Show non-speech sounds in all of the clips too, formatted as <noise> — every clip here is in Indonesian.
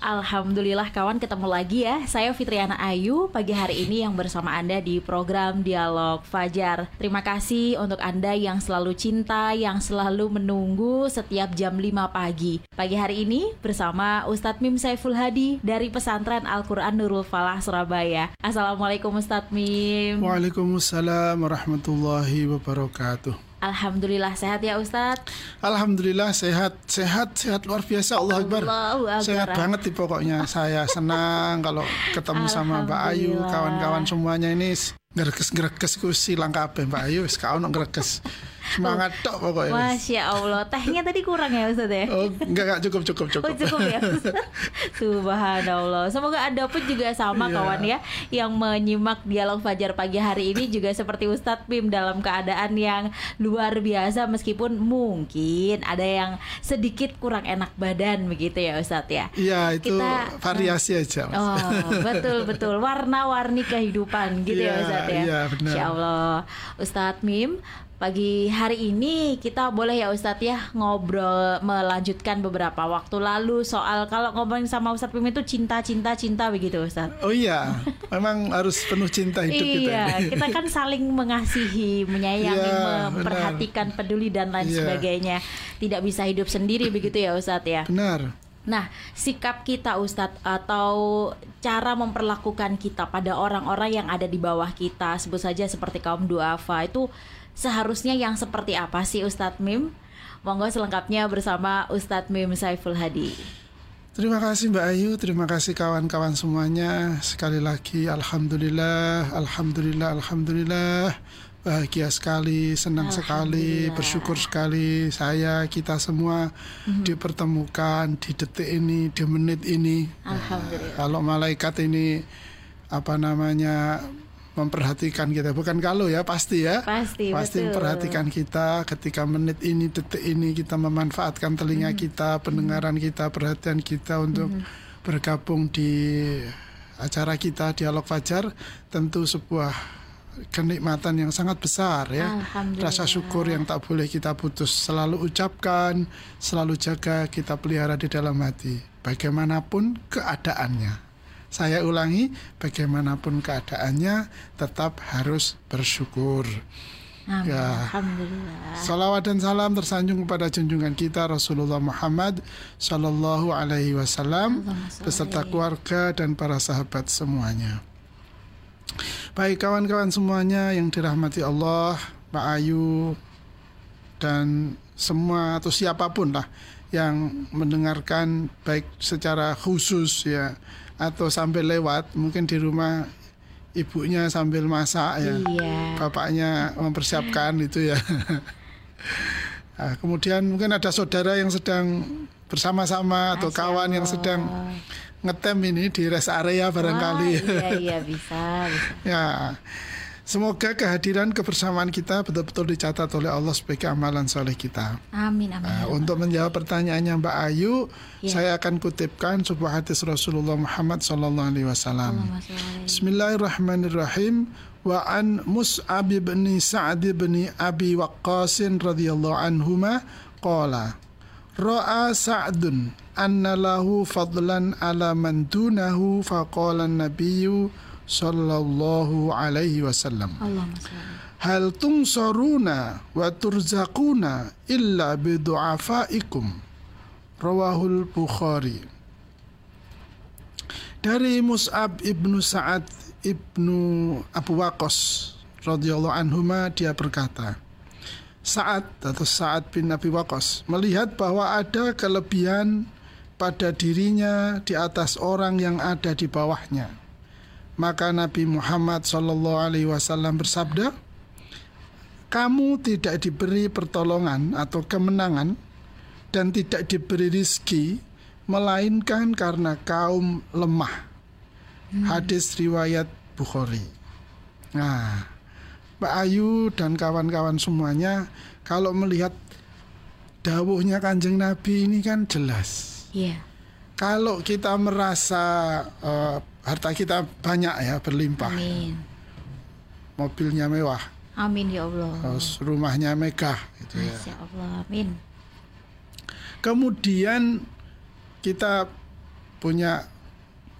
Alhamdulillah kawan ketemu lagi ya. Saya Fitriana Ayu pagi hari ini yang bersama Anda di program Dialog Fajar. Terima kasih untuk Anda yang selalu cinta Yang selalu menunggu setiap jam 5 pagi. Pagi hari ini bersama Ustadz Mim Saiful Hadi Dari pesantren Al-Quran Nurul Falah Surabaya. Assalamualaikum Ustadz Mim. Waalaikumsalam warahmatullahi wabarakatuh Alhamdulillah sehat ya Ustadz? Alhamdulillah sehat. Sehat, sehat. Luar biasa Allah Akbar. Sehat banget nih pokoknya. Saya senang kalau ketemu sama Mbak Ayu Kawan-kawan semuanya ini Ngerekes-ngerekes ku silang kabeh Mbak Ayu Sekarang ngerekes Semangat tok pokoknya. Masya Allah. Tehnya tadi kurang ya Ustaz ya? Oh, enggak enggak cukup cukup cukup. Oh, cukup ya. <laughs> Subhanallah. Semoga Anda pun juga sama yeah. kawan ya yang menyimak dialog Fajar pagi hari ini juga seperti Ustadz Pim dalam keadaan yang luar biasa meskipun mungkin ada yang sedikit kurang enak badan begitu ya Ustadz ya. Iya, itu Kita, variasi aja. Mas. Oh, betul betul. Warna-warni kehidupan gitu yeah, ya Ustadz ya. Iya, benar. Insya Allah. Ustadz Mim Pagi hari ini kita boleh ya Ustadz ya ngobrol melanjutkan beberapa waktu lalu soal kalau ngomongin sama Ustadz Pim itu cinta cinta cinta begitu Ustadz. Oh iya, memang harus penuh cinta hidup iya, kita. Iya, kita kan saling mengasihi, menyayangi, ya, memperhatikan, benar. peduli dan lain ya. sebagainya. Tidak bisa hidup sendiri begitu ya Ustadz ya. Benar. Nah, sikap kita Ustadz atau cara memperlakukan kita pada orang-orang yang ada di bawah kita, sebut saja seperti kaum duafa itu seharusnya yang seperti apa sih Ustadz Mim? Monggo selengkapnya bersama Ustadz Mim Saiful Hadi. Terima kasih Mbak Ayu, terima kasih kawan-kawan semuanya. Sekali lagi Alhamdulillah, Alhamdulillah, Alhamdulillah. Bahagia sekali, senang sekali, bersyukur sekali saya, kita semua mm-hmm. dipertemukan di detik ini, di menit ini. Alhamdulillah. kalau malaikat ini apa namanya memperhatikan kita bukan kalau ya pasti ya pasti pasti betul. memperhatikan kita ketika menit ini detik ini kita memanfaatkan telinga hmm. kita pendengaran hmm. kita perhatian kita untuk hmm. bergabung di acara kita dialog fajar tentu sebuah kenikmatan yang sangat besar ya rasa syukur yang tak boleh kita putus selalu ucapkan selalu jaga kita pelihara di dalam hati bagaimanapun keadaannya saya ulangi, bagaimanapun keadaannya tetap harus bersyukur. Amin. Ya. Alhamdulillah. Salawat dan salam tersanjung kepada junjungan kita Rasulullah Muhammad Sallallahu Alaihi Wasallam beserta keluarga dan para sahabat semuanya. Baik kawan-kawan semuanya yang dirahmati Allah, Pak Ayu dan semua atau siapa pun lah yang mendengarkan baik secara khusus ya atau sambil lewat mungkin di rumah ibunya sambil masak ya iya. bapaknya mempersiapkan itu ya. Nah, <laughs> kemudian mungkin ada saudara yang sedang bersama-sama atau kawan yang sedang ngetem ini di rest area barangkali oh, iya <laughs> iya bisa, bisa. ya Semoga kehadiran kebersamaan kita betul-betul dicatat oleh Allah sebagai amalan soleh kita. Amin, amin. Nah, untuk menjawab pertanyaannya Mbak Ayu, ya. saya akan kutipkan sebuah hadis Rasulullah Muhammad Sallallahu Alaihi Wasallam. Bismillahirrahmanirrahim. Wa an Mus'ab bin Sa'ad bin Abi Waqqas radhiyallahu anhuma qala Ra'a Sa'dun anna lahu fadlan ala man dunahu faqala an-nabiyyu sallallahu alaihi wasallam. Hal tungsaruna wa turzaquna illa bidu'afaikum. Rawahul Bukhari. Dari Mus'ab ibnu Sa'ad ibnu Abu Waqas radhiyallahu anhuma dia berkata, Sa'ad atau Sa'ad bin Abi Waqas melihat bahwa ada kelebihan pada dirinya di atas orang yang ada di bawahnya maka Nabi Muhammad Shallallahu Alaihi Wasallam bersabda, kamu tidak diberi pertolongan atau kemenangan dan tidak diberi rizki melainkan karena kaum lemah. Hmm. Hadis riwayat Bukhari. Nah, Pak Ayu dan kawan-kawan semuanya kalau melihat dawuhnya kanjeng Nabi ini kan jelas. Yeah. kalau kita merasa uh, harta kita banyak ya berlimpah, Amin. mobilnya mewah, Amin ya Allah. terus rumahnya megah, gitu ya. Allah. Amin. Kemudian kita punya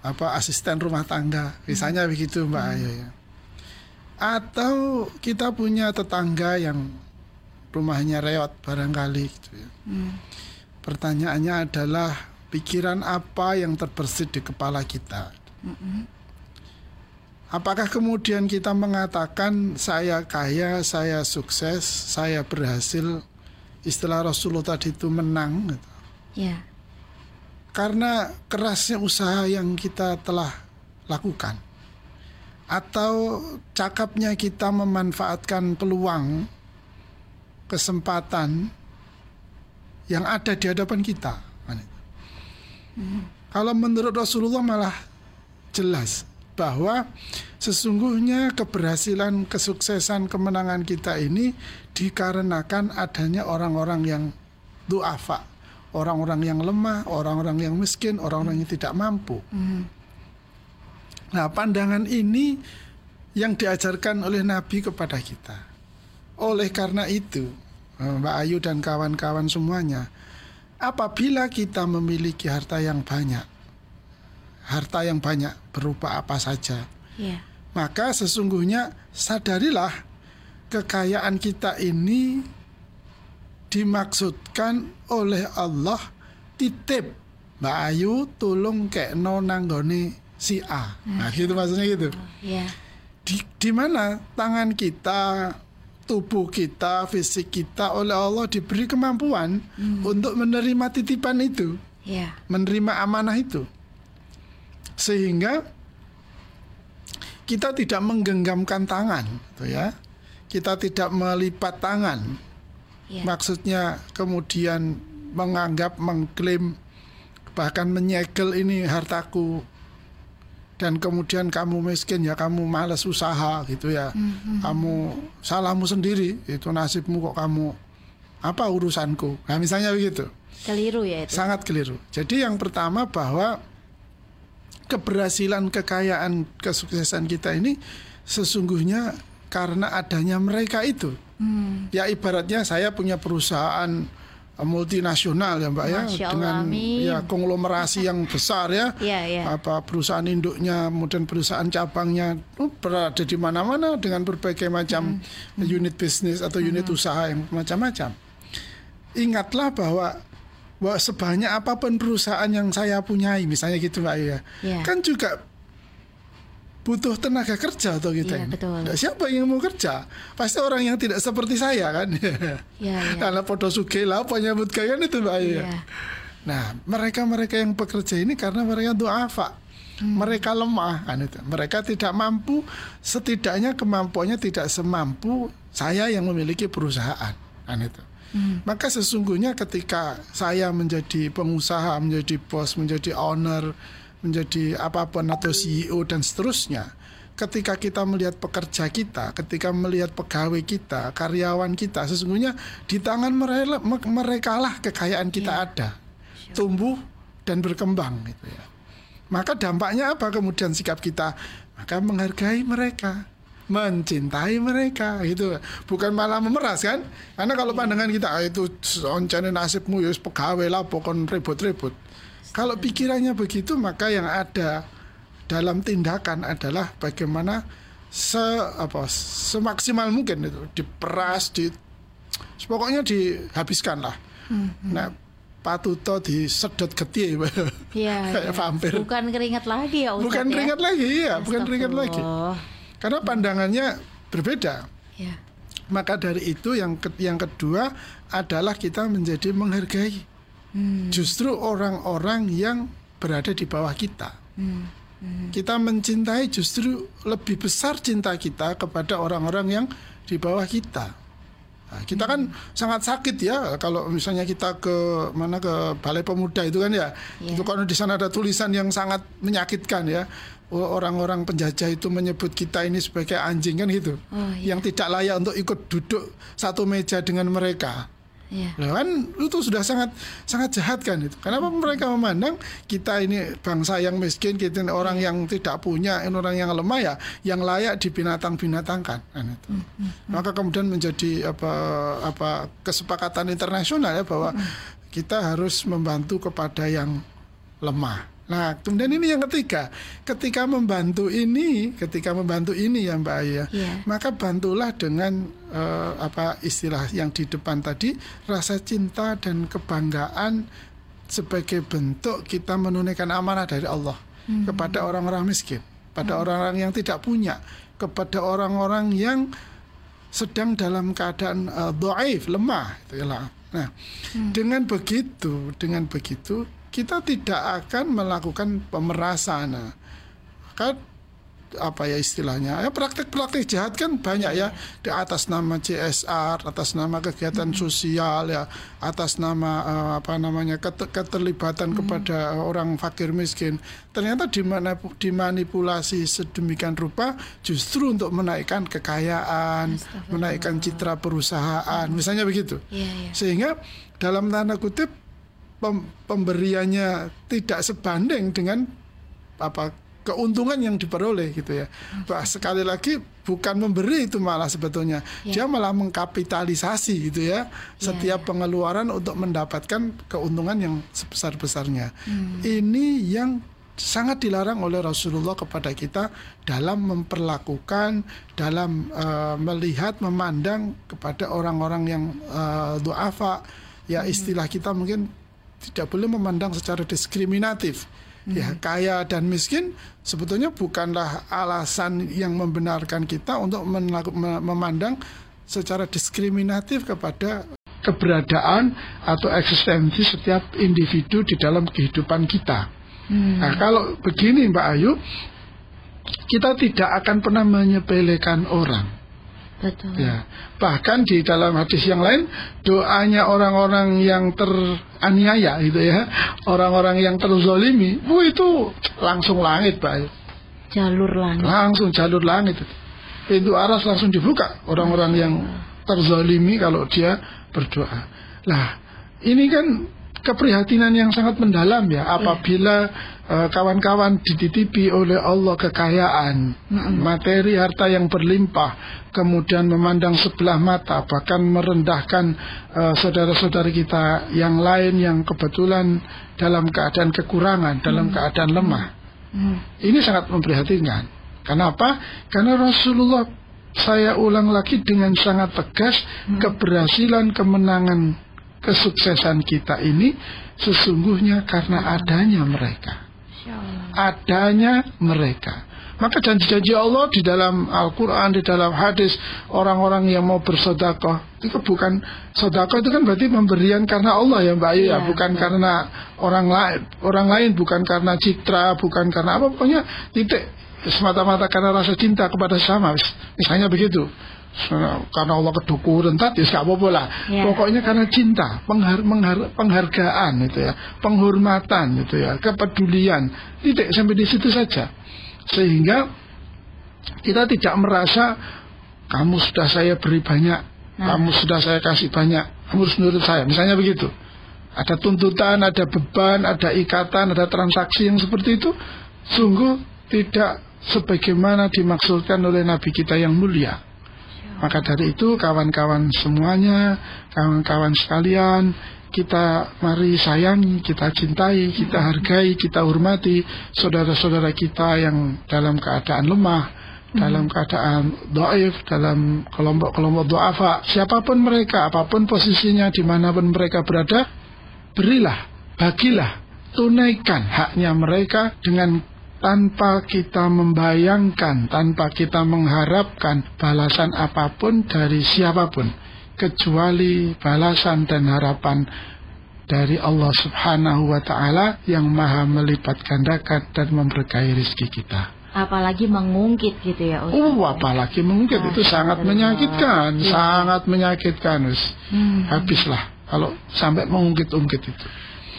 apa asisten rumah tangga, misalnya begitu Mbak Ayu ya. Atau kita punya tetangga yang rumahnya reot barangkali gitu ya. Hmm. Pertanyaannya adalah pikiran apa yang terbersit di kepala kita? Apakah kemudian kita mengatakan saya kaya, saya sukses, saya berhasil, istilah Rasulullah tadi itu menang? gitu. Ya. Karena kerasnya usaha yang kita telah lakukan, atau cakapnya kita memanfaatkan peluang, kesempatan yang ada di hadapan kita. Kalau menurut Rasulullah malah jelas bahwa sesungguhnya keberhasilan, kesuksesan, kemenangan kita ini dikarenakan adanya orang-orang yang duafa, orang-orang yang lemah, orang-orang yang miskin, orang-orang yang tidak mampu. Nah, pandangan ini yang diajarkan oleh Nabi kepada kita. Oleh karena itu, Mbak Ayu dan kawan-kawan semuanya, apabila kita memiliki harta yang banyak, harta yang banyak berupa apa saja, Ya. maka sesungguhnya sadarilah kekayaan kita ini dimaksudkan oleh Allah titip Mbak Ayu tolong kayak nanggone si A. Nah, gitu maksudnya gitu. Ya. Di, di mana tangan kita, tubuh kita, fisik kita oleh Allah diberi kemampuan untuk menerima titipan itu, Ya. menerima amanah itu. Sehingga kita tidak menggenggamkan tangan, gitu ya. Kita tidak melipat tangan. Ya. Maksudnya kemudian menganggap, mengklaim, bahkan menyegel ini hartaku dan kemudian kamu miskin ya kamu malas usaha gitu ya. Kamu salahmu sendiri itu nasibmu kok kamu apa urusanku? Nah misalnya begitu. Keliru ya itu. sangat keliru. Jadi yang pertama bahwa keberhasilan kekayaan kesuksesan kita ini sesungguhnya karena adanya mereka itu. Hmm. ya ibaratnya saya punya perusahaan multinasional ya mbak ya Masya Allah, dengan amin. ya konglomerasi yang besar ya <laughs> Ya, ya. apa perusahaan induknya kemudian perusahaan cabangnya oh, berada di mana-mana dengan berbagai macam Hmm. unit bisnis atau unit usaha yang macam-macam ingatlah bahwa bahwa sebanyak apa pun perusahaan yang saya punyai misalnya gitu mbak ya Ya. kan juga butuh tenaga kerja atau kita Iya, ini. betul. Nah, siapa yang mau kerja? Pasti orang yang tidak seperti saya kan. Ya, ya. <laughs> Karena podo suge lah apa nyambut kan itu Mbak Ayu. Iya. Nah, mereka-mereka yang bekerja ini karena mereka duafa. Hmm. Mereka lemah kan itu. Mereka tidak mampu setidaknya kemampuannya tidak semampu saya yang memiliki perusahaan kan itu. Hmm. Maka sesungguhnya ketika saya menjadi pengusaha, menjadi bos, menjadi owner, menjadi apa pun atau CEO dan seterusnya, ketika kita melihat pekerja kita, ketika melihat pegawai kita, karyawan kita, sesungguhnya di tangan mereka, mereka lah kekayaan kita Iya. ada, tumbuh dan berkembang gitu ya. Maka dampaknya apa kemudian sikap kita? Maka menghargai mereka, mencintai mereka gitu. Bukan malah memeras kan? Karena kalau pandangan kita ah, itu oncene nasibmu ya pegawai lah pokon ribut-ribut. Kalau pikirannya begitu maka yang ada dalam tindakan adalah bagaimana se apa semaksimal mungkin itu diperas di pokoknya dihabiskan lah. Nah, patuto disedot geti Ya, <laughs> kayak ya. vampir. Bukan keringat lagi ya Ustaz Bukan ya? keringat lagi ya, bukan keringat lagi. Karena pandangannya berbeda. Ya. Maka dari itu yang ke- yang kedua adalah kita menjadi menghargai Hmm. justru orang-orang yang berada di bawah kita. Hmm. Kita mencintai justru lebih besar cinta kita kepada orang-orang yang di bawah kita. Nah, kita kan sangat sakit ya kalau misalnya kita ke mana ke Balai Pemuda itu kan ya. Iya. Itu kan di sana ada tulisan yang sangat menyakitkan ya. Oh, Orang-orang penjajah itu menyebut kita ini sebagai anjing kan gitu. Oh, iya. Yang tidak layak untuk ikut duduk satu meja dengan mereka. Iya. Ya kan itu sudah sangat sangat jahat kan itu. Kenapa mereka memandang kita ini bangsa yang miskin, kita ini orang yang tidak punya, ini orang yang lemah ya, yang layak dibinatang-binatangkan kan itu. Maka kemudian menjadi apa apa kesepakatan internasional ya bahwa kita harus membantu kepada yang lemah. Nah, kemudian ini yang ketiga, ketika membantu ini, ketika membantu ini ya Mbak Aya, Iya. maka bantulah dengan eh, apa istilah yang di depan tadi, rasa cinta dan kebanggaan sebagai bentuk kita menunaikan amanah dari Allah kepada orang-orang miskin, pada orang-orang yang tidak punya, kepada orang-orang yang sedang dalam keadaan uh, doaif, lemah, itu ya. Nah, dengan begitu, dengan begitu kita tidak akan melakukan pemerasan. Nah, kan apa ya istilahnya? Ya praktek-praktek jahat kan banyak ya. Di atas nama CSR atas nama kegiatan sosial ya atas nama eh, apa namanya ket- keterlibatan kepada orang fakir miskin. Ternyata dimanipulasi sedemikian rupa justru untuk menaikkan kekayaan menaikkan citra perusahaan misalnya begitu. Iya, iya. sehingga dalam tanda kutip pem- pemberiannya tidak sebanding dengan apa keuntungan yang diperoleh gitu ya. Bah, sekali lagi bukan memberi itu malah sebetulnya. Dia malah mengkapitalisasi gitu ya setiap pengeluaran untuk mendapatkan keuntungan yang sebesar-besarnya. Ini yang sangat dilarang oleh Rasulullah kepada kita dalam memperlakukan, dalam eh, melihat, memandang kepada orang-orang yang eh, duafa. Ya istilah kita mungkin tidak boleh memandang secara diskriminatif. Ya, kaya dan miskin sebetulnya bukanlah alasan yang membenarkan kita untuk memandang secara diskriminatif kepada keberadaan atau eksistensi setiap individu di dalam kehidupan kita. Nah, kalau begini Mbak Ayu, kita tidak akan pernah menyepelekan orang. Betul. Ya, bahkan di dalam hadis yang lain doanya orang-orang yang teraniaya gitu ya, orang-orang yang terzolimi, oh itu langsung langit pak, Jalur langit. langsung jalur langit, pintu aras langsung dibuka orang-orang yang terzolimi kalau dia berdoa. Lah ini kan keprihatinan yang sangat mendalam ya apabila eh, kawan-kawan dititipi oleh Allah kekayaan materi harta yang berlimpah kemudian memandang sebelah mata bahkan merendahkan eh, saudara-saudara kita yang lain yang kebetulan dalam keadaan kekurangan dalam keadaan lemah Hmm. ini sangat memprihatinkan. Kenapa? Karena Rasulullah saya ulang lagi dengan sangat tegas keberhasilan kemenangan kesuksesan kita ini sesungguhnya karena adanya mereka. Adanya mereka. Maka janji-janji Allah di dalam Al-Quran, di dalam hadis Orang-orang yang mau bersodakoh Itu bukan Sodakoh itu kan berarti pemberian karena Allah ya Mbak Ayu ya Iya, Bukan betul. karena orang lain Orang lain bukan karena citra Bukan karena apa Pokoknya titik Semata-mata karena rasa cinta kepada sama Misalnya begitu karena Allah kedukun rentat ya gak apa-apa lah Iya. pokoknya karena cinta penghar, menghar- penghargaan itu ya penghormatan itu ya kepedulian titik sampai di situ saja sehingga kita tidak merasa kamu sudah saya beri banyak, Nah. kamu sudah saya kasih banyak, kamu harus nurut saya. Misalnya begitu. Ada tuntutan, ada beban, ada ikatan, ada transaksi yang seperti itu, sungguh tidak sebagaimana dimaksudkan oleh Nabi kita yang mulia. Maka dari itu kawan-kawan semuanya, kawan-kawan sekalian, kita mari sayangi, kita cintai, kita hargai, kita hormati saudara-saudara kita yang dalam keadaan lemah, dalam keadaan doif, dalam kelompok-kelompok doafa, siapa pun mereka, apa pun posisinya, di mana pun mereka berada, berilah, bagilah, tunaikan haknya mereka dengan tanpa kita membayangkan, tanpa kita mengharapkan balasan apa pun dari siapa pun, kecuali balasan dan harapan dari Allah Subhanahu wa Ta'ala yang Maha melipat gandakan dan memberkahi rezeki kita. Apalagi mengungkit gitu ya Ustaz. Oh, apalagi mungkin itu sangat menyakitkan, Iya. sangat menyakitkan. Wis. Hmm. Habislah kalau sampai mengungkit-ungkit itu.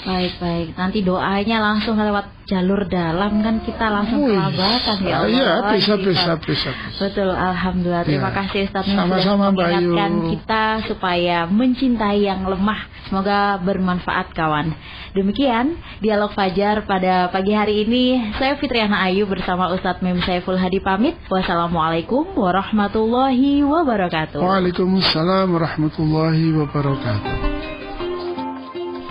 Baik baik. Nanti doanya langsung lewat jalur dalam kan kita langsung kelabakan ya Allah. Iya bisa Kita- bisa bisa. Betul, alhamdulillah. Terima Ya. kasih Ustaz Sama-sama, sudah Mbak Ayu. mengingatkan kita supaya mencintai yang lemah. Semoga bermanfaat kawan. Demikian dialog Fajar pada pagi hari ini. Saya Fitriana Ayu bersama Ustadz Mem Saiful Hadi pamit. Wassalamualaikum warahmatullahi wabarakatuh. Waalaikumsalam warahmatullahi wabarakatuh.